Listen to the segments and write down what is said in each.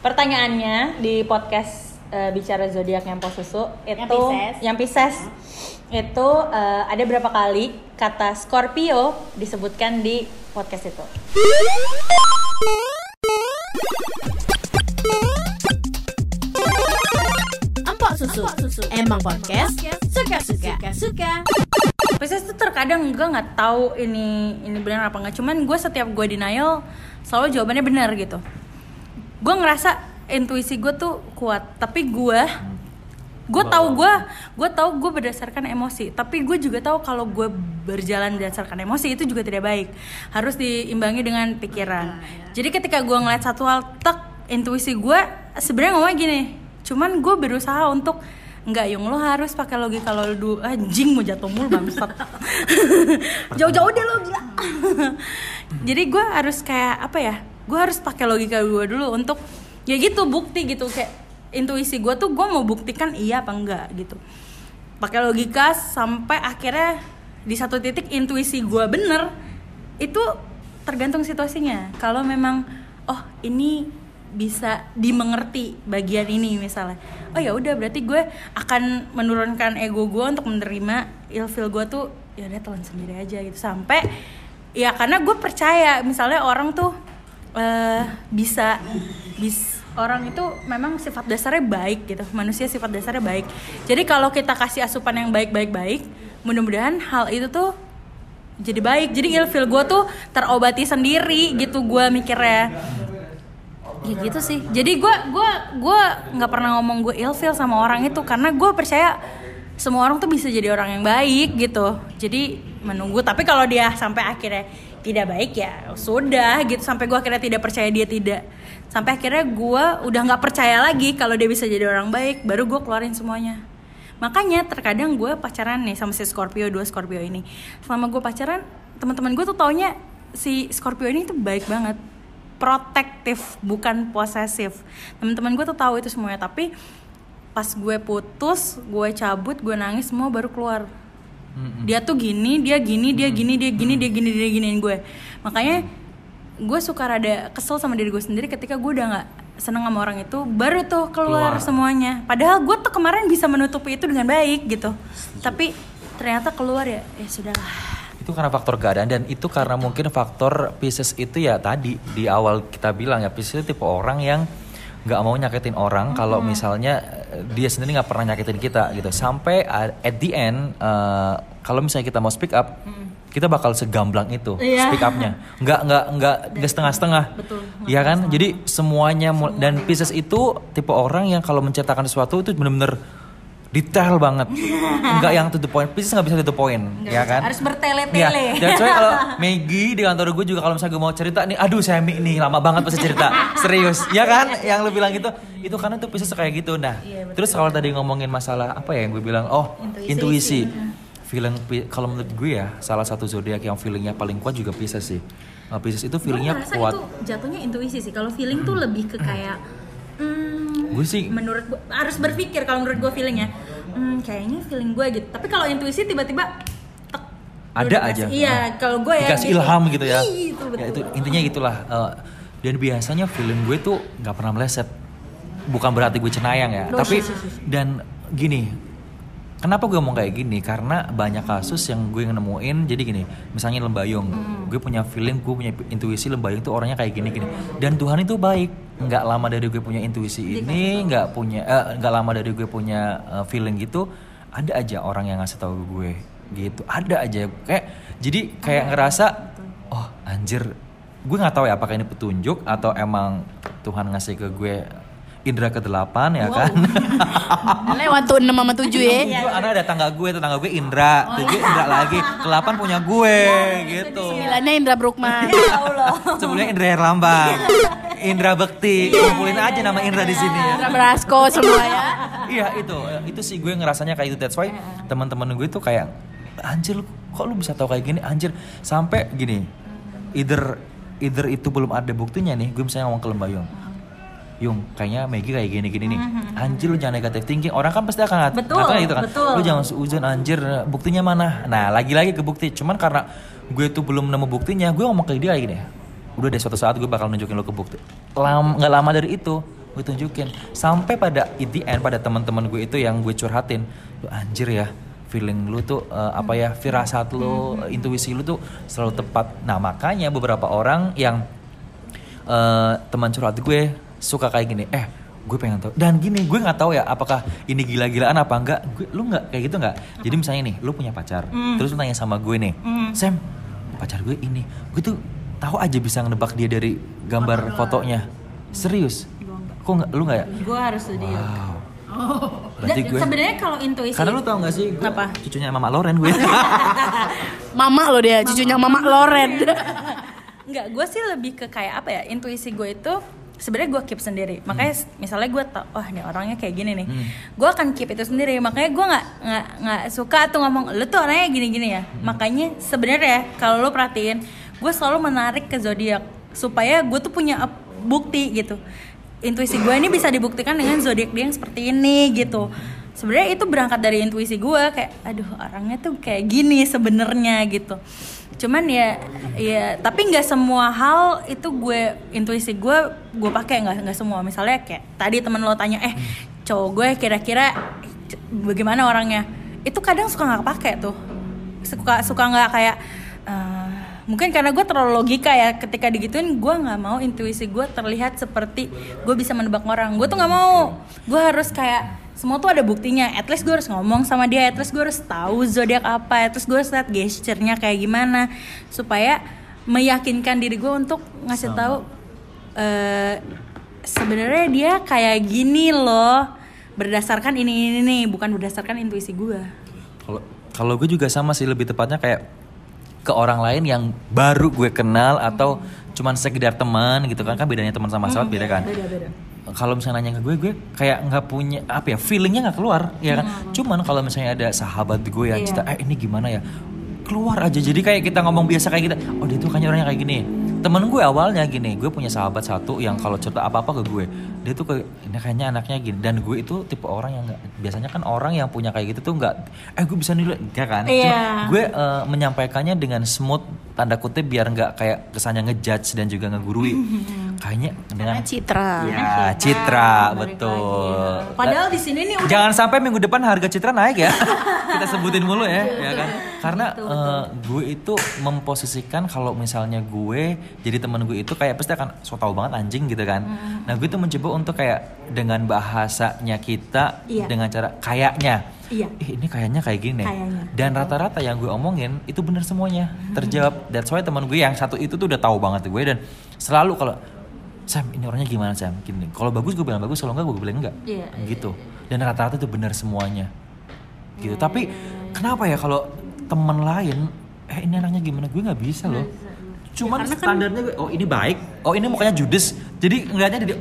pertanyaannya di podcast eh, bicara zodiak yang pos susu itu Pisces. yang Pisces itu eh, ada berapa kali kata Scorpio disebutkan di podcast itu? Empok susu. Emang podcast suka-suka. Suka. Pisces itu terkadang gue nggak tahu ini ini benar apa nggak. Cuman gue setiap gue denial selalu jawabannya benar gitu. Gue ngerasa intuisi gue tuh kuat, tapi gue gue tahu gue gue tahu gue berdasarkan emosi tapi gue juga tahu kalau gue berjalan berdasarkan emosi itu juga tidak baik harus diimbangi dengan pikiran jadi ketika gue ngeliat satu hal tek intuisi gue sebenarnya ngomongnya gini cuman gue berusaha untuk Enggak, Yung, lo harus pakai logika lo dulu. Anjing mau jatuh mulu bangsat. Jauh-jauh deh lo gila. Jadi gue harus kayak apa ya? Gue harus pakai logika gue dulu untuk ya gitu bukti gitu kayak intuisi gue tuh gue mau buktikan iya apa enggak gitu. Pakai logika sampai akhirnya di satu titik intuisi gue bener itu tergantung situasinya. Kalau memang oh ini bisa dimengerti bagian ini misalnya oh ya udah berarti gue akan menurunkan ego gue untuk menerima ilfil gue tuh ya udah telan sendiri aja gitu sampai ya karena gue percaya misalnya orang tuh eh, bisa bis orang itu memang sifat dasarnya baik gitu. Manusia sifat dasarnya baik. Jadi kalau kita kasih asupan yang baik baik baik mudah-mudahan hal itu tuh jadi baik. Jadi ilfil gue tuh terobati sendiri gitu gue mikirnya. Ya gitu sih. Jadi gue gua gua nggak pernah ngomong gue ilfil sama orang itu karena gue percaya semua orang tuh bisa jadi orang yang baik gitu. Jadi menunggu. Tapi kalau dia sampai akhirnya tidak baik ya sudah gitu sampai gue akhirnya tidak percaya dia tidak. Sampai akhirnya gue udah nggak percaya lagi kalau dia bisa jadi orang baik baru gue keluarin semuanya. Makanya terkadang gue pacaran nih sama si Scorpio dua Scorpio ini. Selama gue pacaran teman-teman gue tuh taunya si Scorpio ini tuh baik banget. Protektif bukan posesif. Teman-teman gue tuh tahu itu semuanya tapi pas gue putus gue cabut gue nangis semua baru keluar dia tuh gini dia gini dia gini dia gini dia gini dia giniin gue. Makanya gue suka rada kesel sama diri gue sendiri ketika gue udah nggak seneng sama orang itu baru tuh keluar, Keluar. semuanya. Padahal gue tuh kemarin bisa menutupi itu dengan baik gitu. Tapi ternyata keluar ya ya sudahlah. Itu karena faktor keadaan dan itu karena mungkin faktor Pisces itu ya tadi di awal kita bilang ya Pisces itu tipe orang yang nggak mau nyakitin orang kalau misalnya eh, dia sendiri nggak pernah nyakitin kita gitu. Sampai uh, at the end uh, kalau misalnya kita mau speak up kita bakal segamblang itu Iya. speak upnya. Nggak nggak nggak nggak setengah-setengah. Betul. Iya kan? jadi semuanya mul- dan Pisces itu tipe orang yang kalau menceritakan sesuatu itu bener-bener detail banget. Nggak yang to the point. Pisces nggak bisa to the point ya kan? Harus bertele-tele. Iya, dan soalnya kalau Maggie di kantor gue juga kalau misalnya gue mau cerita nih, aduh Semi nih lama banget pasti cerita, serius, ya kan? Yang lu bilang gitu, itu karena tuh bisa kayak gitu. Nah, terus kalau tadi ngomongin masalah apa ya yang gue bilang, oh intuisi, feeling pi- kalau menurut gue ya salah satu zodiak yang feelingnya paling kuat juga Pisces sih. Nah, Pisces itu feelingnya kuat. itu jatuhnya intuisi sih. Kalau feeling tuh lebih ke kayak hmm, Gue sih menurut gua harus berpikir kalau menurut gue feelingnya. Hmm, kayaknya feeling gue gitu. Tapi kalau intuisi tiba-tiba tek, Ada udah aja. Iya, kalau gue ya dikasih ilham gitu ya. Itu betul. Ya itu intinya gitulah. Eh, dan biasanya feeling gue tuh nggak pernah meleset. Bukan berarti gue cenayang ya, Loh, tapi sih, sih, sih. dan gini. Kenapa gue ngomong kayak gini? Karena banyak kasus yang gue nemuin. Jadi gini, misalnya Lembayung, Hmm. gue punya feeling, gue punya intuisi Lembayung tuh orangnya kayak gini-gini. Dan Tuhan itu baik. Nggak lama dari gue punya intuisi ini, nggak punya, eh, nggak lama dari gue punya eh, feeling gitu, ada aja orang yang ngasih tahu gue gitu. Ada aja kayak jadi kayak ngerasa, oh anjir, gue nggak tahu ya apakah ini petunjuk atau emang Tuhan ngasih ke gue indera ke-8 ya kan. Lewat tuh 6 sama 7 ya. Iya. Gue ada tetangga gue, tetangga gue Indra, tujuh Indra lagi, ke-8 punya gue gitu. Sembilannya Indra Brukman. Ya Allah. Sebelumnya Indra Herlambang, Indra Bekti, kumpulin aja nama Indra di sini ya. Indra Brasko semua ya. Iya itu, itu sih gue ngerasanya kayak itu. That's why teman-teman gue tuh kayak anjir kok lu bisa tahu kayak gini anjir sampai gini either either itu belum ada buktinya nih gue misalnya ngomong ke Lembayung Yung, kayaknya Maggie kayak gini-gini nih. Anjir lu jangan negatif thinking. Orang kan pasti akan Betul, ngatakan gitu kan. betul. Lu jangan seuzon anjir, buktinya mana? Nah, lagi-lagi ke bukti. Cuman karena gue tuh belum nemu buktinya, gue ngomong ke dia kayak gini. Udah deh suatu saat gue bakal nunjukin lu ke bukti. Lam, nggak lama dari itu, gue tunjukin sampai pada the end pada teman-teman gue itu yang gue curhatin lu anjir ya feeling lu tuh eh, apa ya firasat lu intuisi lu tuh selalu tepat nah makanya beberapa orang yang eh, teman curhat gue suka kayak gini eh gue pengen tahu. Dan gini gue nggak tahu ya apakah ini gila-gilaan apa enggak. Gue lu nggak kayak gitu nggak? Jadi misalnya nih lu punya pacar terus lu tanya sama gue nih Sam pacar gue ini. Gue tuh tahu aja bisa nebak dia dari gambar fotonya. Serius? Kok nggak? Lu nggak ya? Gue harus studio wow. Dan berarti gue sebenarnya kalau intuisi karena lu tau gak sih gue Apa? cucunya mama Loren gue. Mama lo dia, cucunya Mama Loren. Enggak, gue sih lebih ke kayak apa ya? Intuisi gue itu sebenarnya gue keep sendiri. Makanya s- misalnya gue tau, wah nih orangnya kayak gini nih, Hmm. gue akan keep itu sendiri. Makanya gue nggak nggak nggak suka tuh ngomong, lu tuh orangnya gini-gini ya. Makanya sebenarnya kalau lo perhatiin, gue selalu menarik ke zodiak supaya gue tuh punya bukti gitu. Intuisi gue ini bisa dibuktikan dengan zodiak dia yang seperti ini gitu. Sebenarnya itu berangkat dari intuisi gue kayak, aduh orangnya tuh kayak gini sebenarnya gitu. Cuman ya ya tapi nggak semua hal itu gue intuisi gue gue pakai nggak nggak semua. Misalnya kayak tadi temen lo tanya eh cowok gue kira-kira c- bagaimana orangnya? Itu kadang suka nggak pakai tuh. Suka suka nggak kayak eh, mungkin karena gue terlalu logika ya ketika digituin gue nggak mau intuisi gue terlihat seperti gue bisa menebak orang. Gue tuh nggak mau. Gue harus kayak semua tuh ada buktinya. At least gue harus ngomong sama dia. At least gue harus tahu zodiak apa. At least gue harus lihat gesturnya kayak gimana. Supaya meyakinkan diri gue untuk ngasih tahu eh sebenarnya dia kayak gini loh. Berdasarkan ini ini nih bukan berdasarkan intuisi gue Kalau kalau gue juga sama sih. Lebih tepatnya kayak ke orang lain yang baru gue kenal atau cuman sekedar teman gitu kan. Kan bedanya teman sama sahabat beda kan. Kalau misalnya nanya ke gue, gue kayak nggak punya apa ya feelingnya nggak keluar, ya kan. Cuman kalau misalnya ada sahabat gue yang cerita, eh ini gimana ya, keluar aja. Jadi kayak kita ngomong biasa kayak kita, oh dia tuh kayaknya orangnya kayak gini. Temen gue awalnya gini, gue punya sahabat satu yang kalau cerita apa apa ke gue, dia tuh kayak ini kayaknya anaknya gini. Dan gue itu tipe orang yang nggak biasanya kan orang yang punya kayak gitu tuh nggak, eh gue bisa nilai, enggak kan? Cuma Iya. gue eh, menyampaikannya dengan smooth tanda kutip biar nggak kayak kesannya ngejudge dan juga ngegurui. Kayaknya dengan Citra. ya citra Balik betul. lagi. padahal di sini nih udah Jangan sampai minggu depan harga citra naik ya. Kita sebutin mulu ya, ya kan? Karena eh, gue itu memposisikan kalau misalnya gue jadi teman gue itu kayak pasti akan so tau banget anjing gitu kan. Nah, gue tuh mencoba untuk kayak dengan bahasanya kita Iya. dengan cara kayaknya. Iya. Ih, ini kayaknya kayak gini. Kayaknya. Dan rata-rata yang gue omongin itu bener semuanya. Terjawab. That's why teman gue yang satu itu tuh udah tahu banget gue dan selalu kalau Sam ini orangnya gimana Sam? Gini. Kalau bagus gue bilang bagus, kalau enggak gue bilang enggak. Iya, iya, gitu. Dan rata-rata itu benar semuanya. Gitu. Tapi kenapa ya kalau teman lain eh ini anaknya gimana? Gue nggak bisa loh. Cuman standarnya gue oh ini baik. Oh ini mukanya judes. Jadi ngeliatnya dari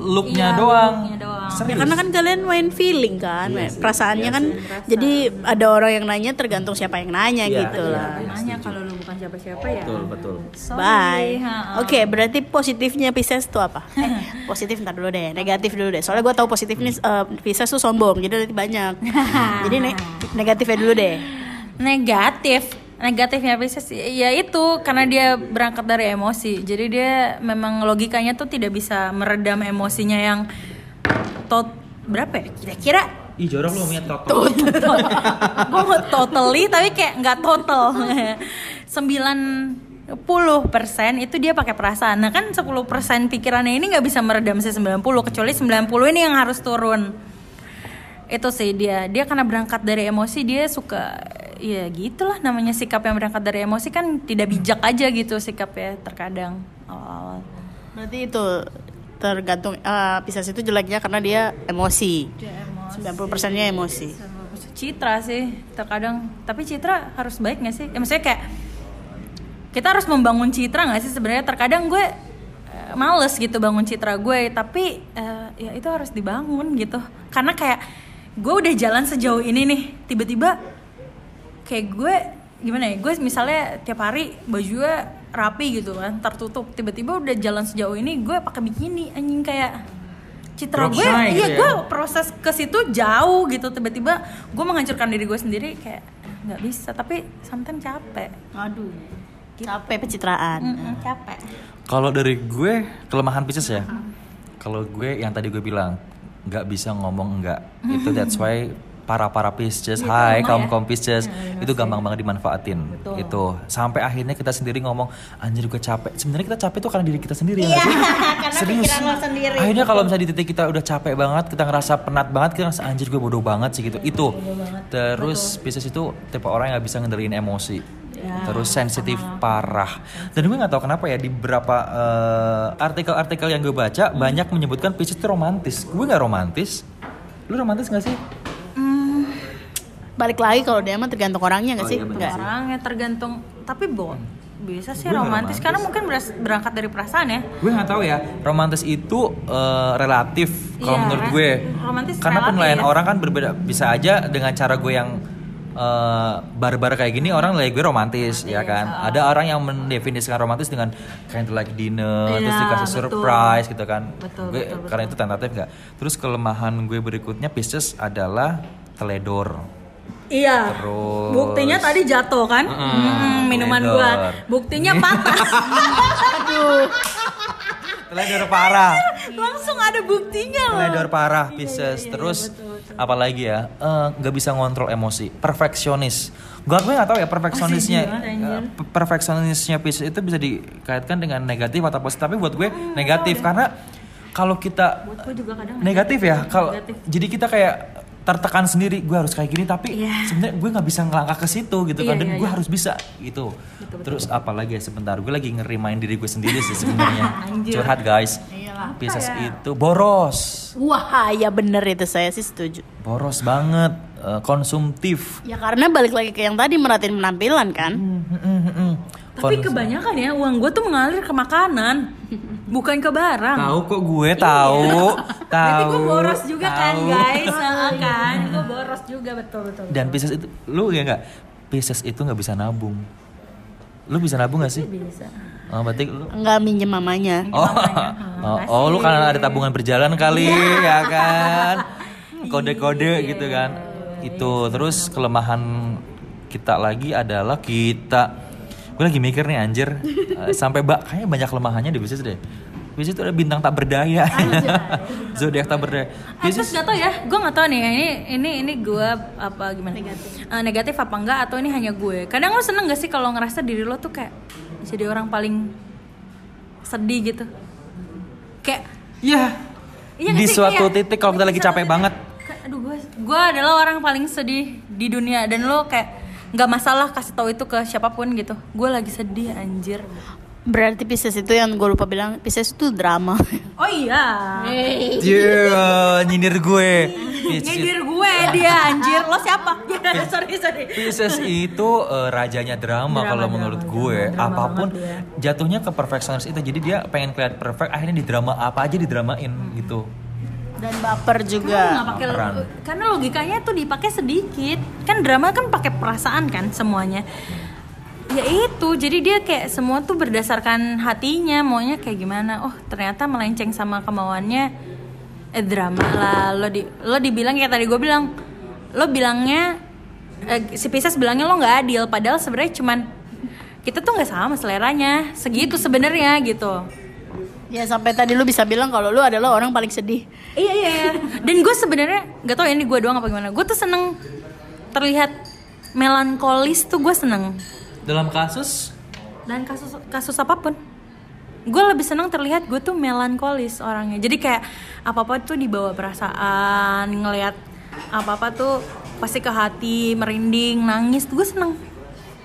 looknya Iya, doang. looknya doang. Ya, karena kan kalian main feeling kan, main- perasaannya kan. Jadi ada orang yang nanya tergantung siapa yang nanya Iya, gitu iya. lah. nanya kalau bukan siapa-siapa ya betul betul. sorry. Bye. Oke, berarti positifnya Pisces itu apa? Eh, positif ntar dulu deh, negatif dulu deh. Soalnya gue tahu positif ini eh, Pisces tuh sombong, jadi nanti banyak. jadi ne- negatifnya dulu deh. negatif negatifnya Pisces ya itu karena dia berangkat dari emosi jadi dia memang logikanya tuh tidak bisa meredam emosinya yang tot berapa ya kira-kira Ih jorok lu ngomongnya total. gue mau totally tapi kayak nggak total 90 persen itu dia pakai perasaan nah kan 10 persen pikirannya ini nggak bisa meredam si 90 kecuali 90 ini yang harus turun itu sih dia dia karena berangkat dari emosi dia suka ya gitulah namanya sikap yang berangkat dari emosi kan tidak bijak aja gitu sikapnya terkadang awal-awal Berarti itu tergantung eh, Pisces itu jeleknya karena dia emosi. Dia emosi. 90 persennya emosi. Citra sih terkadang. Tapi Citra harus baik nggak sih? Ya maksudnya kayak kita harus membangun citra nggak sih sebenarnya? Terkadang gue eh, males gitu bangun citra gue tapi eh, ya itu harus dibangun gitu. Karena kayak gue udah jalan sejauh ini nih tiba-tiba kayak gue gimana ya gue misalnya tiap hari baju gue rapi gitu kan tertutup. Tiba-tiba udah jalan sejauh ini gue pakai bikini anjing kayak citra Drop gue iya gitu ya? gue proses ke situ jauh gitu. Tiba-tiba gue menghancurkan diri gue sendiri kayak nggak bisa. Tapi sometimes capek. Aduh. Capek pencitraan. Mm-mm, capek. Kalau dari gue kelemahan Pisces ya. kalau gue yang tadi gue bilang nggak bisa ngomong enggak itu that's why para para Pisces, hai kaum kaum Pisces, itu gampang banget dimanfaatin. Itu sampai akhirnya kita sendiri ngomong, anjir gue capek. Sebenarnya kita capek tuh karena diri kita sendiri ya sih? Serius. Akhirnya kalau misalnya di titik kita udah capek banget, kita ngerasa penat banget, kita ngerasa anjir gue bodoh banget sih gitu. Itu. Terus Pisces itu tipe orang yang nggak bisa ngendaliin emosi. Terus sensitif parah. Dan gue nggak tahu kenapa ya di beberapa eh, artikel-artikel yang gue baca banyak menyebutkan Pisces itu romantis. Gue nggak romantis. Lu romantis gak sih? Balik lagi kalau dia mah tergantung orangnya nggak Oh, sih? iya. Nggak. orangnya tergantung tapi bo bisa sih romantis, romantis. karena mungkin berangkat dari perasaan ya Gue nggak tahu ya. Romantis itu eh, relatif kalau Iya, menurut gue. romantis Karena penilaian orang kan berbeda. Bisa aja dengan cara gue yang eh, barbar kayak gini orang nilai gue romantis ya kan. Ada orang yang mendefinisikan romantis dengan candlelight dinner, terus Iya, dikasih betul. surprise gitu kan. Betul, gue betul, karena itu tentatif nggak. Terus kelemahan gue berikutnya Pisces adalah teledor. Iya. Terus. Buktinya tadi jatuh kan? Mm-mm, Mm, minuman gua. Buktinya patah. Teledor parah. langsung ada buktinya loh. Teledor parah Pisces terus apalagi ya? Eh, nggak bisa ngontrol emosi. Perfeksionis. Gue gue nggak tahu ya perfeksionisnya. Anjir. eh, perfeksionisnya Pisces itu bisa dikaitkan dengan negatif atau positif. Tapi buat gue negatif. karena kalau kita buat gua juga kadang negatif ya kalau jadi kita kayak tertekan sendiri gue harus kayak gini tapi Iya. sebenarnya gue nggak bisa ngelangkah ke situ gitu kan Iya, dan iya, gue iya. harus bisa gitu terus apalagi ya sebentar gue lagi ngerimain diri gue sendiri sih sebenarnya curhat guys. Pisces ya? itu boros Wah, ya bener itu saya sih setuju. boros banget eh, konsumtif Ya karena balik lagi ke yang tadi merhatiin penampilan kan. Tapi kebanyakan ya uang gua tuh mengalir ke makanan bukan ke barang tahu kok gue tahu tahu Berarti gue boros juga kan tahu. guys, Heeh, kan? Gue boros juga betul betul. dan Pisces itu lu ya nggak Pisces itu nggak bisa nabung lu bisa nabung gak sih bisa. oh, berarti lu Enggak minjem mamanya. Oh, oh, oh, lu karena ada tabungan berjalan kali ya kan? Kode-kode gitu kan. Itu terus kelemahan kita lagi adalah kita gue lagi mikir nih anjir Eh, sampai bak kayaknya banyak kelemahannya di bisnis deh. Bisnis itu ada bintang tak berdaya. Zodiak tak berdaya. Ah, terus Pisces gak tau ya, gue gak tau nih ini ini ini gue apa gimana? Negatif. negatif apa enggak atau ini hanya gue? Kadang lo seneng gak sih kalau ngerasa diri lo tuh kayak jadi orang paling sedih gitu? Kayak ya Iya nggak di sih? suatu Kayak- titik kalau kita lagi capek banget Kayak, aduh gue gue adalah orang paling sedih di dunia dan lo kayak nggak masalah kasih tahu itu ke siapa pun gitu. Gue lagi sedih anjir. Berarti Pisces itu yang gue lupa bilang, Pisces itu drama. oh iya. Dia nyindir gue. Nyedir gue dia anjir. Lo siapa? Sorry sorry. Pisces itu eh, rajanya drama, Drama, kalau menurut drama, gue. drama apa pun jatuhnya ke perfeksionis itu. Jadi dia pengen kelihatan perfect akhirnya di drama apa aja didramain gitu Dan baper juga. pakai Peran. karena logikanya tuh dipakai sedikit. Kan drama kan pakai perasaan kan semuanya. Ya itu jadi dia kayak semua tuh berdasarkan hatinya maunya kayak gimana. Oh ternyata melenceng sama kemauannya. Eh drama lah. Lo di lo dibilang kayak tadi gue bilang lo bilangnya eh, si Pisces bilangnya lo nggak adil. Padahal sebenarnya cuman kita tuh nggak sama seleranya. Segitu sebenarnya gitu Ya sampai tadi lu bisa bilang kalau lu adalah orang paling sedih. Iya iya. iya. Dan gue sebenarnya nggak tau ya ini gue doang apa gimana. Gue tuh seneng terlihat melankolis tuh gue seneng. dalam kasus Dan kasus kasus apa pun, gue lebih seneng terlihat gue tuh melankolis orangnya. Jadi kayak apa apa tuh dibawa perasaan, ngelihat apa apa tuh pasti ke hati, merinding, nangis. Gue seneng.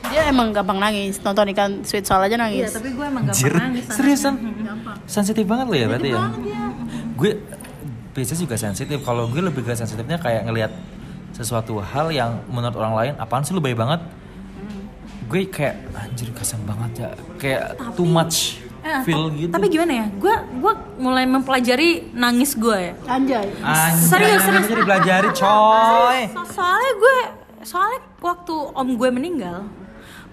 Dia emang gampang nangis. Nonton ikan sweet soul aja Iya nangis. tapi gue emang gak Anjir, pernah nangis. seriusan Gampang. sensitif banget lo ya berarti ya gue Pisces juga sensitif kalau gue lebih ke sensitifnya kayak ngelihat sesuatu hal yang menurut orang lain apaan sih lu baik banget gue kayak anjir kasian banget ya kayak too much Eh, feel ta- gitu Tapi gimana ya? Gue gue mulai mempelajari nangis gue ya. Anjay. Anjir, Serius, serius. dipelajari coy So- soalnya gue soalnya waktu om gue meninggal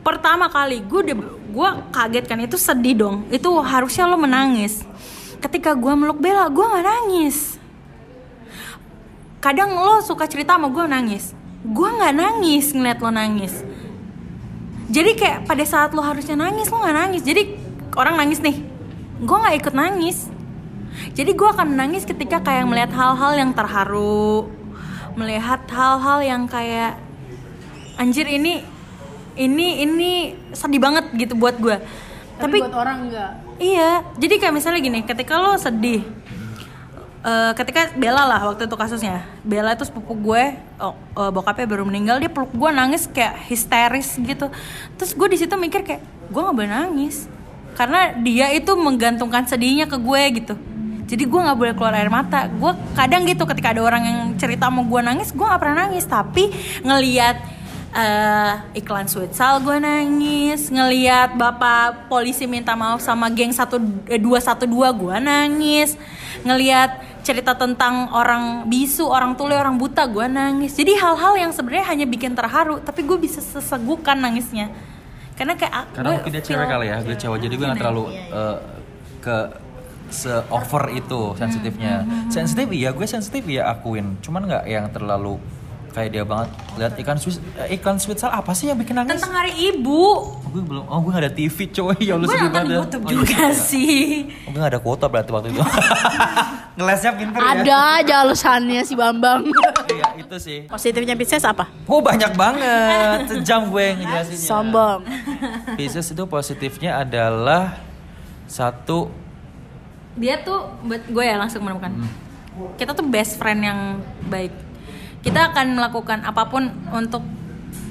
pertama kali gue gue kaget kan itu sedih dong. Itu harusnya lo menangis. Ketika gue meluk Bella gue nggak nangis. Kadang lo suka cerita sama gue nangis. Gue nggak nangis ngeliat lo nangis. Jadi kayak pada saat lo harusnya nangis lo nggak nangis. Jadi orang nangis nih gue nggak ikut nangis. Jadi gue akan menangis ketika kayak melihat hal-hal yang terharu, melihat hal-hal yang kayak anjir ini ini ini sedih banget gitu buat gue. Tapi, buat orang enggak. Iya, jadi kayak misalnya gini, ketika lo sedih, eh, ketika Bella lah waktu itu kasusnya, Bella itu sepupu gue, oh, eh, bokapnya baru meninggal, dia peluk gue nangis kayak histeris gitu. Terus gue di situ mikir kayak, gue nggak boleh nangis, karena dia itu menggantungkan sedihnya ke gue gitu. Jadi gue nggak boleh keluar air mata. Gue kadang gitu ketika ada orang yang cerita mau gue nangis, gue nggak pernah nangis, tapi ngeliat eh iklan sweet sal gue nangis. Ngeliat bapak polisi minta maaf sama geng satu eh, dua satu dua gue nangis. Ngeliat cerita tentang orang bisu orang tuli orang buta gue nangis. Jadi hal-hal yang sebenarnya hanya bikin terharu tapi gue bisa sesegukan nangisnya. Karena kayak Karena gue mungkin dia cewek kali ya, gue cewek. Jadi gue nggak terlalu eh, ke se over itu sensitifnya. Sensitif iya, gue sensitif ya akuin. Cuman nggak yang terlalu kayak dia banget lihat ikan sweet eh, ikan sal apa sih yang bikin nangis? tentang hari ibu Oh, gue belum oh gue gak ada TV coy ya lu gue sedih banget di ya. YouTube Oh, iya, juga iya. sih Oh, gue gak ada kuota berarti waktu itu ngelesnya pinter ya Ada aja alasannya si Bambang. iya itu sih Positifnya Pisces apa? oh banyak banget sejam gue ngejelasinnya Sombong. Pisces itu positifnya adalah satu dia tuh buat gue ya langsung menemukan kita tuh best friend yang baik kita akan melakukan apa pun untuk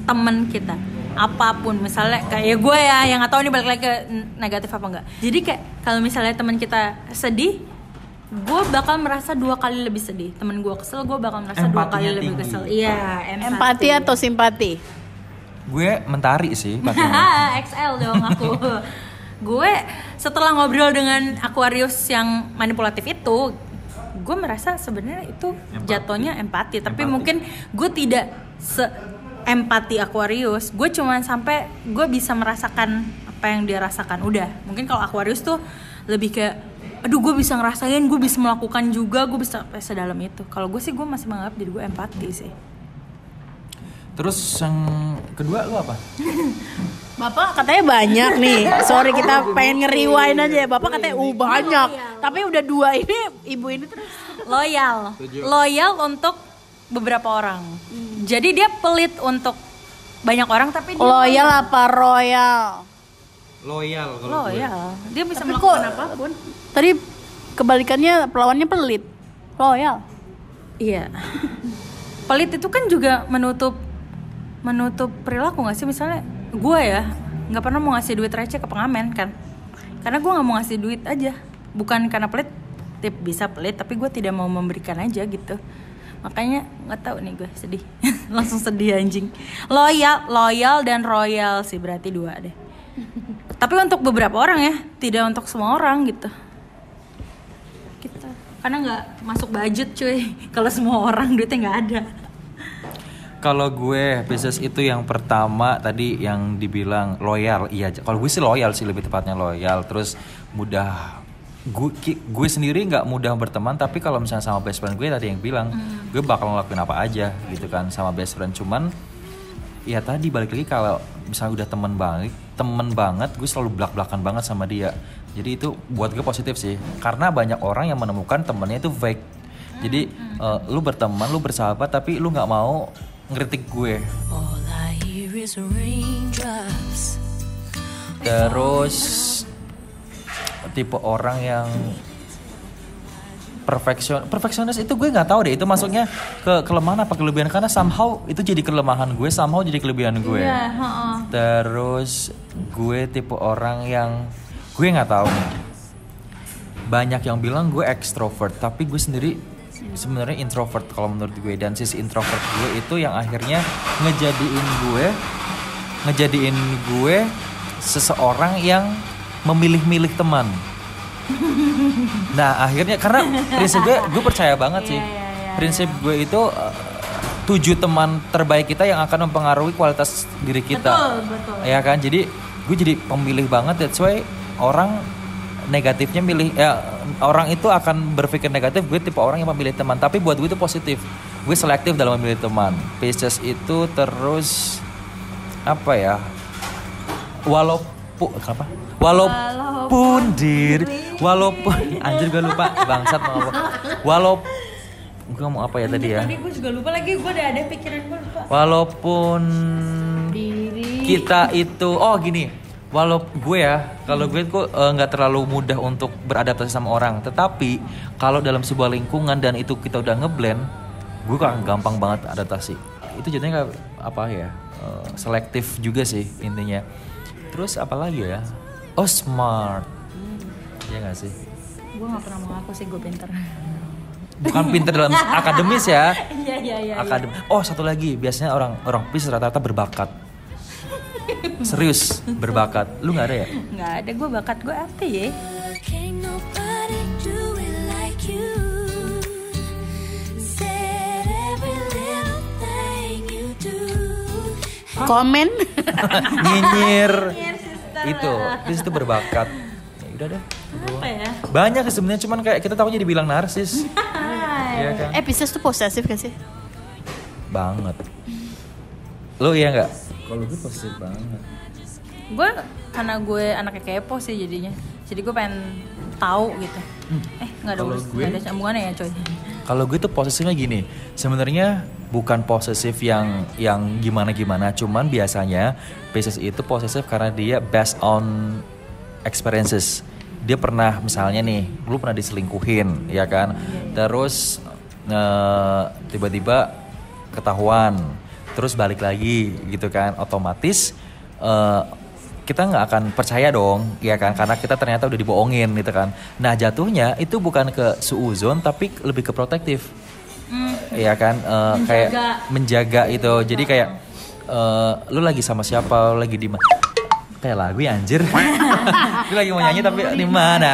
temen kita. Apa pun misalnya kayak gue ya yang nggak tahu nih balik lagi ke negatif apa enggak jadi kayak kalau misalnya teman kita sedih gue bakal merasa dua kali lebih sedih. Temen gue kesel gue bakal merasa dua kali Empatinya lebih tinggi. kesel. Iya Empati. Atau simpati? gue mentari sih XL dong aku. Gue setelah ngobrol dengan Aquarius yang manipulatif itu gue merasa sebenarnya itu Empati. jatuhnya empati. Tapi Empati. mungkin gue tidak se empati Aquarius. Gue cuman sampai gue bisa merasakan apa yang dia rasakan. Udah mungkin kalau Aquarius tuh lebih kayak aduh gue bisa ngerasain gue bisa melakukan juga gue bisa sampai sedalam itu. Kalau gue sih gue masih menganggap diri gue empati sih terus yang kedua lu apa Bapak katanya banyak nih. Sorry kita pengen ngeriwain aja ya. Bapak katanya uh banyak. Tapi udah dua ini ibu ini terus loyal loyal untuk beberapa orang jadi dia pelit untuk banyak orang tapi dia loyal apa royal? loyal loyal dia bisa Tapi melakukan kok- apa pun Tadi kebalikannya pelawannya pelit. Loyal. iya pelit itu kan juga menutup menutup perilaku nggak sih? Misalnya gue ya nggak pernah mau ngasih duit receh ke pengamen kan? Karena gue nggak mau ngasih duit aja. Bukan karena pelit tip bisa pelit tapi gue tidak mau memberikan aja gitu. Makanya nggak tahu nih gue sedih. Langsung sedih anjing. Loyal loyal dan royal sih berarti dua deh. Tapi untuk beberapa orang ya tidak untuk semua orang gitu. Kita karena nggak masuk budget cuy. Kalau semua orang duitnya nggak ada Kalau gue Pisces itu yang pertama tadi yang dibilang loyal, iya. Kalau gue sih loyal sih lebih tepatnya loyal. Terus mudah gue gue sendiri nggak mudah berteman tapi kalau misalnya sama best friend gue tadi yang bilang gue bakal ngelakuin apa aja gitu kan sama best friend. Cuman ya tadi balik lagi kalau misalnya udah temen banget temen banget gue selalu belak belakan banget sama dia. Jadi itu buat gue positif sih. Karena banyak orang yang menemukan temennya itu fake. Jadi eh, lu berteman lu bersahabat tapi lu nggak mau ngeritik gue. Terus tipe orang yang perfeksion perfeksionis itu gue nggak tahu deh itu masuknya ke kelemahan apa kelebihan karena somehow itu jadi kelemahan gue somehow jadi kelebihan gue. Iya, terus gue tipe orang yang gue nggak tahu banyak yang bilang gue ekstrovert tapi gue sendiri sebenarnya introvert kalau menurut gue. Dan sisi introvert gue itu yang akhirnya ngejadiin gue ngejadiin gue seseorang yang memilih-milih teman. Nah akhirnya karena prinsip gue gue percaya banget sih. Prinsip gue itu eh, tujuh teman terbaik kita yang akan mempengaruhi kualitas diri kita. Betul, betul. ya kan? Jadi gue jadi pemilih banget that's why orang negatifnya milih ya orang itu akan berpikir negatif gue tipe orang yang memilih teman tapi buat gue itu positif gue selektif dalam memilih teman Pisces itu terus apa ya walaupun apa walaupun dir, walaupun anjir gue lupa bangsat mau apa. Walaupun gue mau apa ya tadi ya? Tadi gue juga lupa lagi, gue udah ada pikiran gue lupa. Walaupun kita itu oh gini, walau gue ya, kalau gue kok eh, nggak terlalu mudah untuk beradaptasi sama orang, tetapi kalau dalam sebuah lingkungan dan itu kita udah ngeblend, gue kan gampang banget adaptasi. Itu jadinya kayak apa ya? eh, selektif juga sih intinya. Terus apa lagi ya? Oh smart, Iya gak sih? Gue gak pernah mengaku sih gue pinter. Bukan pinter dalam akademis ya. Iya, iya, iya. Akadem. Oh satu lagi, biasanya orang orang Pisces rata-rata berbakat. Serius berbakat. Lu nggak ada ya? Gak ada, gue bakat gue apa ya? Komen. Nyinyir. itu, Pisces itu berbakat. Ya udah deh. Apa ya? Banyak sebenarnya cuman kayak kita tahunya dibilang narsis. Iya kan? eh Pisces tuh posesif gak sih? Banget. Lu iya nggak? Kalau gue positif banget. Gue karena gue anaknya kepo sih jadinya. Jadi gue pengen tahu gitu. Eh nggak ada urus- gue- nggak ada sambungannya ya coy. Kalau gue tuh posesifnya gini, sebenarnya bukan posesif yang yang gimana gimana, cuman biasanya Pisces itu posesif karena dia based on experiences. Dia pernah misalnya nih, lu pernah diselingkuhin, ya kan? Terus eh, tiba-tiba ketahuan, terus balik lagi gitu kan, otomatis eh, kita nggak akan percaya dong, ya kan? Karena kita ternyata udah dibohongin gitu kan. Nah jatuhnya itu bukan ke suuzon tapi lebih ke protektif, ya kan? Eh, kayak menjaga itu. Jadi kayak eh, lu lagi sama siapa, lu lagi di mana? Kayak lagu ya anjir. lu lagi mau nyanyi tapi di mana?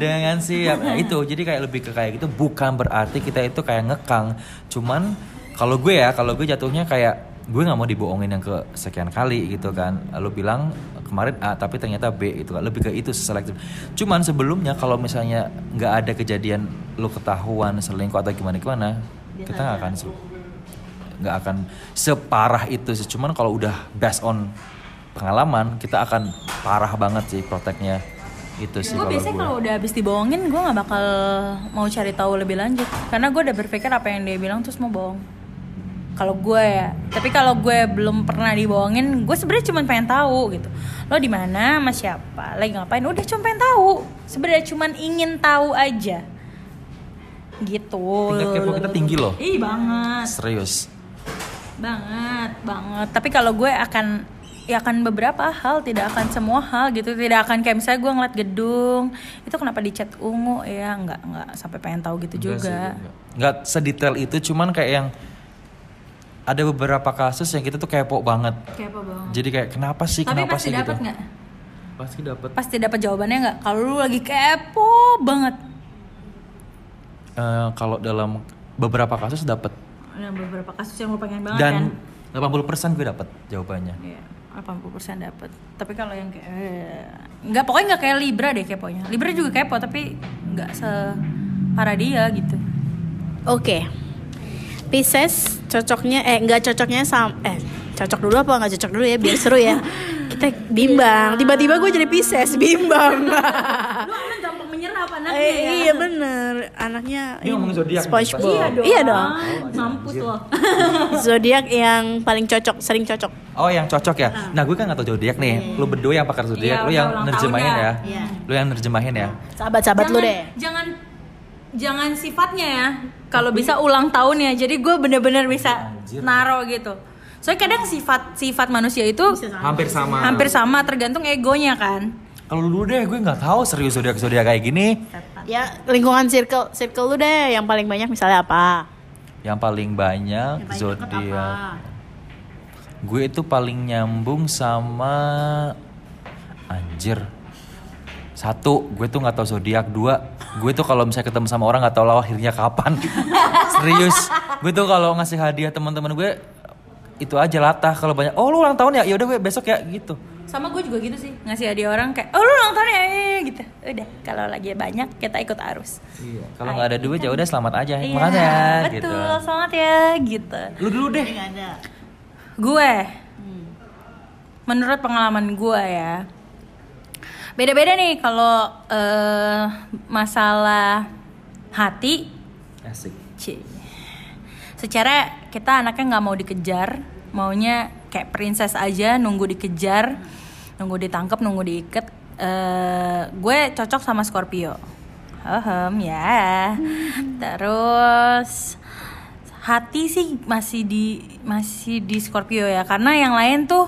Dengan siapa? Nah, itu. Jadi kayak lebih ke kayak gitu. Bukan berarti kita itu kayak ngekang. Cuman kalau gue ya, kalau gue jatuhnya kayak gue nggak mau dibohongin yang ke sekian kali gitu kan. Lu bilang kemarin A tapi ternyata B gitu kan. Lebih ke itu selektif. Cuman sebelumnya kalau misalnya nggak ada kejadian lu ketahuan selingkuh atau gimana gimana, kita nggak akan se- nggak akan separah itu sih. Cuman kalau udah based on pengalaman, kita akan parah banget sih proteknya itu sih Gue biasanya kalau udah habis dibohongin gue nggak bakal mau cari tahu lebih lanjut karena gue udah berpikir apa yang dia bilang terus mau bohong. Kalau gue ya, tapi kalau gue belum pernah dibohongin, gue sebenarnya cuma pengen tahu gitu. Lo di mana, sama siapa, lagi ngapain? Udah cuma pengen tahu. Sebenarnya cuma ingin tahu aja. Gitu. Tingkat kepo kita tinggi loh. Ih banget, Serius. banget, banget. Tapi kalau gue akan ya akan beberapa hal, tidak akan semua hal gitu. Tidak akan kayak misalnya gue ngeliat gedung, itu kenapa dicat ungu ya? Nggak nggak sampai pengen tahu gitu Enggak sih, juga. enggak. Nggak sedetail itu, cuman kayak yang ada beberapa kasus yang kita tuh kepo banget. Kepo banget. Jadi kayak kenapa sih, Tapi kenapa pasti sih gitu? dapat nggak? Pasti dapat. Pasti dapat jawabannya nggak? Kalau lu lagi kepo banget. Eh, kalau dalam beberapa kasus dapat Ada beberapa kasus yang lu pengen banget dan kan? 80% gue dapat jawabannya. Iya, 80% dapat. Tapi kalau yang kayak eh, nggak pokoknya nggak kayak Libra deh keponya. Libra juga kepo tapi nggak separah dia gitu. Oke. Pisces cocoknya eh nggak cocoknya sama eh cocok dulu apa nggak cocok dulu ya biar seru ya. Kita bimbang. Tiba-tiba gue jadi Pisces bimbang. Lu anak gampang menyerap anaknya Eh, ya. iya bener anaknya Ini ngomongin zodiak SpongeBob. Iya dong. Iya dong. Mampus loh. Zodiak yang paling cocok, sering cocok. Oh yang cocok ya. Nah gue kan gak tau zodiak nih. Lu berdua yang pakar zodiak, Iya, lu yang nerjemahin ya. Iya. Lu yang nerjemahin ya. Sahabat-sahabat lu deh. Jangan jangan sifatnya ya. Kalau bisa ulang tahun ya. Jadi gue bener-bener bisa Anjir. naro gitu. Soalnya kadang sifat sifat manusia itu Hampir sama. hampir sama tergantung egonya kan. Kalau dulu deh gue nggak tahu serius zodiak zodiak kayak gini. Ya lingkungan circle circle lu deh yang paling banyak misalnya apa? Yang paling banyak Yang paling deket zodiak. Gue itu paling nyambung sama anjir. Satu, gue tuh nggak tahu zodiak. Dua, gue tuh kalau misalnya ketemu sama orang nggak tahu lahirnya kapan. Serius, gue tuh kalau ngasih hadiah teman-teman gue itu aja latah kalau banyak. Oh lu ulang tahun ya? Ya udah gue besok ya gitu. Sama gue juga gitu sih ngasih hadiah orang kayak oh lu ulang tahun ya gitu. Udah kalau lagi banyak kita ikut arus. Iya. Kalau nggak ada duit ya udah selamat aja. Iya, Makasih ya. betul, Gitu. selamat ya gitu. Lu dulu deh. Gue, menurut pengalaman gue ya, Beda-beda nih kalau eh, masalah hati, Asik. Ci. Secara kita anaknya nggak mau dikejar, maunya kayak princess aja, nunggu dikejar, nunggu ditangkap, nunggu diikat. Eh, gue cocok sama Scorpio. Ahem, ya. Terus hati sih masih di masih di Scorpio ya, karena yang lain tuh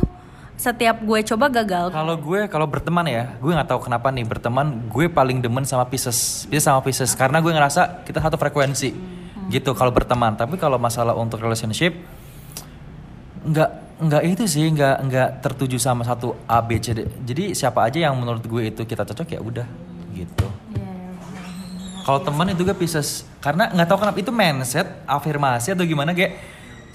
setiap gue coba gagal. Kalau gue kalau berteman ya, gue nggak tahu kenapa nih berteman gue paling demen sama Pisces, Pisces sama Pisces karena gue ngerasa kita satu frekuensi gitu kalau berteman. Tapi kalau masalah untuk relationship nggak nggak itu sih nggak nggak tertuju sama satu A B C D. Jadi siapa aja yang menurut gue itu kita cocok ya udah gitu. Kalau teman itu gue Pisces karena nggak tahu kenapa itu mindset, afirmasi atau gimana kayak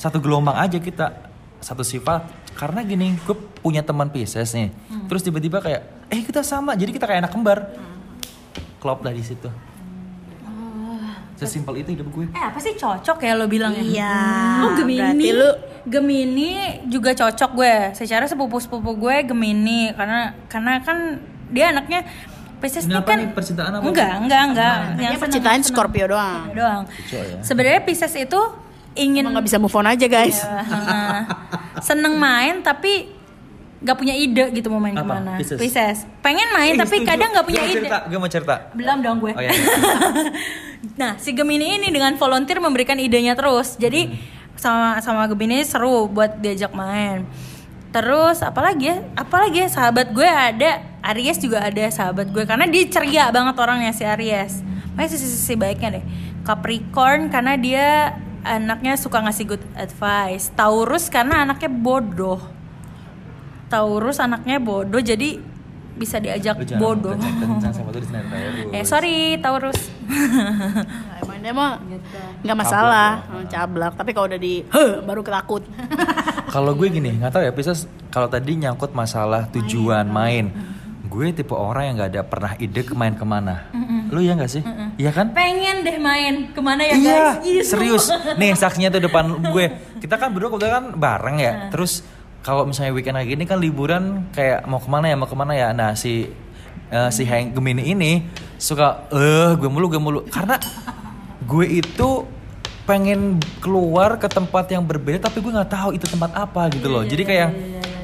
satu gelombang aja kita satu sifat. Karena gini, gue punya teman Pisces nih. Terus tiba-tiba kayak, eh kita sama, jadi kita kayak anak kembar. Klop lah di situ. Sesimpel itu hidup gue. Eh apa sih cocok ya lo bilang ya? Iya. Oh Gemini. Berarti lu Gemini juga cocok gue. Secara sepupu-sepupu gue Gemini karena karena kan dia anaknya Pisces Ini kan nih, percintaan apa? Enggak, enggak, enggak. Yang percintaan Scorpio doang. doang. Ya. Sebenarnya Pisces itu ingin nggak bisa move on aja guys. Ya, seneng main tapi nggak punya ide gitu mau main Apa? ke mana. Pisces? Pengen main Eh, tapi setuju. kadang nggak punya ide. cerita, gue mau cerita. Belum dong gue. Oh, iya, iya. nah, si Gemini ini dengan volunteer memberikan idenya terus. Jadi Hmm. sama sama Gemini seru buat diajak main. Terus apalagi ya? Apalagi ya sahabat gue ada Aries juga ada sahabat gue karena dia ceria banget orangnya si Aries. Makanya sisi-sisi baiknya deh. Capricorn karena dia anaknya suka ngasih good advice. Taurus karena anaknya bodoh. Taurus anaknya bodoh jadi bisa diajak bodoh. sama tuh di sini Taurus. Eh sorry Taurus. Emang dia mah nggak masalah, Oh, cablak. Tapi kalau udah di, huh, baru ketakut. Kalau gue gini, nggak tahu ya Pisces. Kalau tadi nyangkut masalah tujuan main, gue tipe orang yang nggak ada pernah ide ke main ke mana. Lu ya nggak sih? Iya kan? Pengen deh main ke mana ya iya, guys? Iya, serius. Nih saksinya tuh depan gue. Kita kan berdua kebetulan kan bareng ya. Terus kalau misalnya weekend kayak gini kan liburan kayak mau ke mana ya mau ke mana ya. Nah si eh, si Hank Gemini ini suka eh gue mulu gue mulu karena gue itu pengen keluar ke tempat yang berbeda tapi gue nggak tahu itu tempat apa gitu loh. Jadi kayak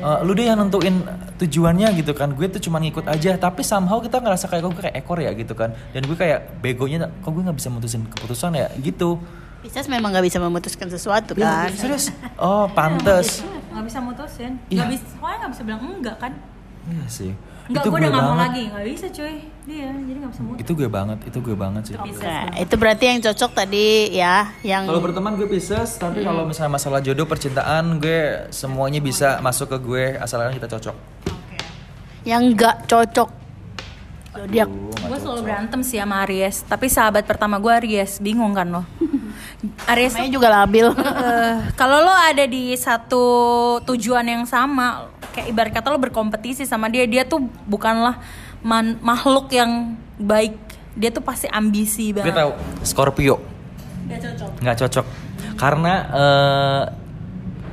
eh, lu deh yang nentuin tujuannya gitu kan. Gue tuh cuma ngikut aja tapi somehow kita ngerasa kayak kok gue kayak ekor ya gitu kan. Dan gue kayak begonya kok gue nggak bisa mutusin keputusan ya gitu. Pisces memang nggak bisa memutuskan sesuatu kan. Serius? Oh, pantes. Nggak bisa mutusin. Iya. Nggak bisa, soalnya nggak bisa bilang enggak kan? Iya sih. Enggak, itu gue gue udah nggak mau lagi. Nggak bisa cuy. Dia jadi nggak bisa. Itu gue banget, itu gue banget sih. Oke, itu berarti yang cocok tadi ya, yang Kalau berteman gue Pisces, tapi kalau misalnya masalah jodoh percintaan gue semuanya bisa masuk ke gue asalkan kita cocok. yang nggak cocok. Zodiak. Nggak Gue selalu cocok. berantem sih sama Aries. Tapi sahabat pertama gue Aries. Bingung kan lo? Aries Namanya juga labil. Kalau lo ada di satu tujuan yang sama, kayak ibarat kata lo berkompetisi sama dia, dia tuh bukanlah man- makhluk yang baik. Dia tuh pasti ambisi Gue banget. tahu Scorpio Gak cocok. nggak cocok karena eh,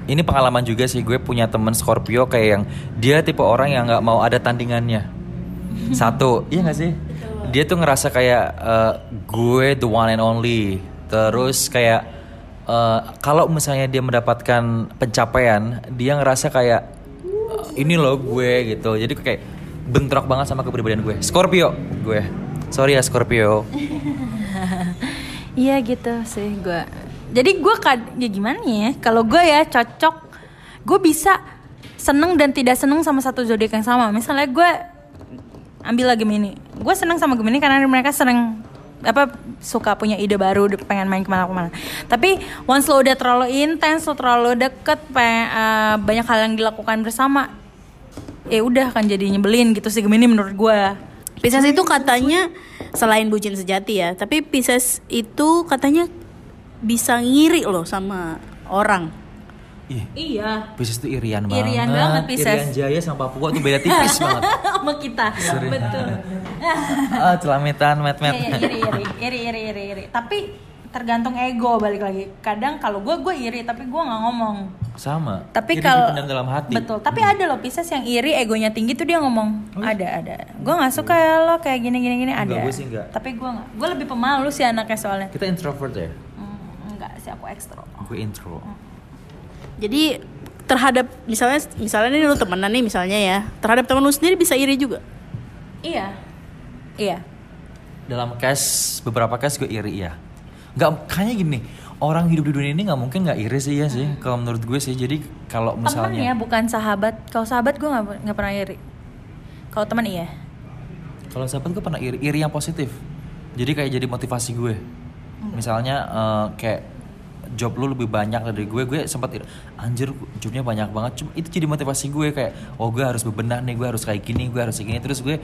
ini pengalaman juga sih gue punya temen Scorpio kayak yang dia tipe orang yang nggak mau ada tandingannya satu iya nggak sih? Dia tuh ngerasa kayak eh, gue the one and only. Terus kayak eh, kalau misalnya dia mendapatkan pencapaian dia ngerasa kayak eh, ini loh gue gitu. Jadi kayak bentrok banget sama kepribadian gue. Scorpio gue. Sorry ya Scorpio. Iya gitu sih gue. Jadi gue kad ya gimana ya? Kalau gue ya cocok, gue bisa seneng dan tidak seneng sama satu zodiak yang sama. Misalnya gue ambil lagi Gemini, gue seneng sama Gemini karena mereka sering apa suka punya ide baru pengen main ke mana-kemana tapi once lo udah terlalu intens lo terlalu deket pengen, eh, banyak hal yang dilakukan bersama ya udah akan jadi nyebelin gitu sih Gemini menurut gue Pisces itu katanya selain bucin sejati ya, tapi Pisces itu katanya bisa ngiri loh sama orang. Ih, iya Pisces itu irian banget. Irian banget, Pisces. Irian Jaya sama Papua tuh beda tipis banget. sama kita betul Ah, celamitan, met-met. Iya, iri, iri, iri, iri, iri, iri. Tapi tergantung ego balik lagi. Kadang kalau gue gue iri tapi gue nggak ngomong. sama Tapi kalau dalam hati betul, tapi ada loh Pisces yang iri, egonya tinggi tuh dia ngomong Oh, iya? ada ada. Gue nggak suka ya lo kayak gini gini gini ada. Enggak, gue sih enggak. Tapi gue nggak, gue lebih pemalu sih anaknya soalnya. kita introvert ya Hmm, enggak sih aku ekstro. gue intro Jadi terhadap misalnya misalnya nih lu temenan nih misalnya ya terhadap temen lu sendiri bisa iri juga Iya, iya. dalam case beberapa case gue iri ya nggak kayaknya gini orang hidup di dunia ini nggak mungkin nggak iri sih ya sih kalau menurut gue sih jadi kalau Temen ya, misalnya bukan sahabat. Kalau sahabat gue nggak pernah iri. Kalau teman iya. kalau sahabat gue pernah iri iri yang positif jadi kayak jadi motivasi gue misalnya eh, kayak job lu lebih banyak dari gue gue sempat anjir jobnya banyak banget cuma itu jadi motivasi gue kayak oh gue harus bebenah nih gue harus kayak gini gue harus kayak gini terus gue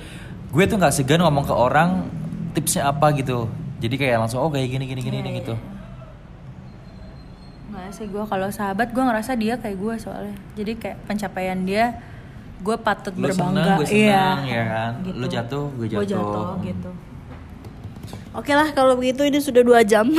gue tuh nggak segan ngomong ke orang tipsnya apa gitu jadi kayak langsung oh kayak gini gini gini, gini gitu Nggak sih gue kalau sahabat gue ngerasa dia kayak gue soalnya. Jadi kayak pencapaian dia gue patut Lu berbangga. senang, gue senang, ya kan? Lu jatuh, gue Gue jatuh. jatuh gitu. Oke lah kalau begitu ini sudah dua jam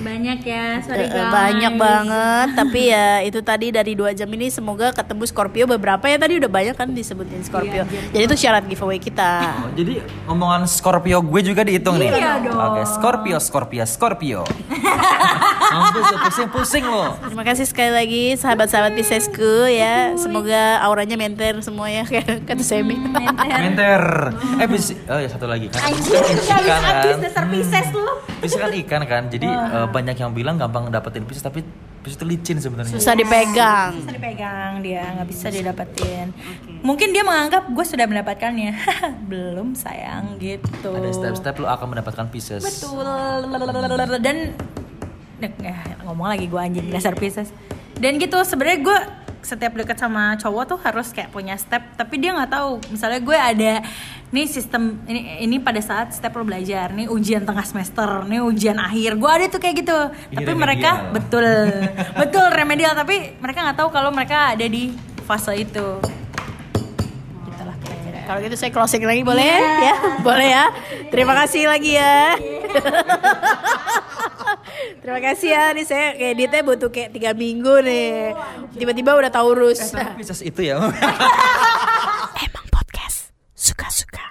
Banyak ya, sorry Eh, guys. banyak banget tapi ya itu tadi dari dua jam ini semoga ketemu Scorpio beberapa ya tadi udah banyak kan disebutin Scorpio jadi itu syarat giveaway kita Oh, jadi omongan Scorpio gue juga dihitung nih. Iya dong. Oke, Scorpio, Scorpio, Scorpio. Mampus lo, pusing-pusing lo. terima kasih sekali lagi sahabat-sahabat Piscesku ya semoga auranya menter semua ya kayak kata Semi Menter. Eh, bis, oh ya satu lagi kan. Anjir, ikan habis kan. dasar Pisces lu. Pisces kan ikan kan. Jadi eh, banyak yang bilang gampang dapetin Pisces tapi Pisces itu licin sebenarnya. susah dipegang Bisa dipegang dia, nggak bisa didapetin. Mungkin dia menganggap gue sudah mendapatkannya. Belum sayang gitu. Ada step-step lo akan mendapatkan Pisces. Betul. Dan ya, ngomong lagi gue anjing dasar Pisces. Dan gitu sebenarnya gue setiap deket sama cowok tuh harus kayak punya step tapi dia nggak tahu. Misalnya gue ada nih sistem ini ini pada saat step lo belajar nih ujian tengah semester nih ujian akhir. Gue ada tuh kayak gitu. Ini tapi remedial. mereka betul. Betul remedial. Tapi mereka nggak tahu kalau mereka ada di fase itu. Gitulah kira-kira. Kalau gitu saya closing lagi boleh ya? Boleh ya? Terima kasih lagi ya Terima kasih ya, nih saya kayak editnya butuh kayak tiga minggu nih. Tiba-tiba udah taurus. Eh, tapi itu ya. Emang podcast suka-suka.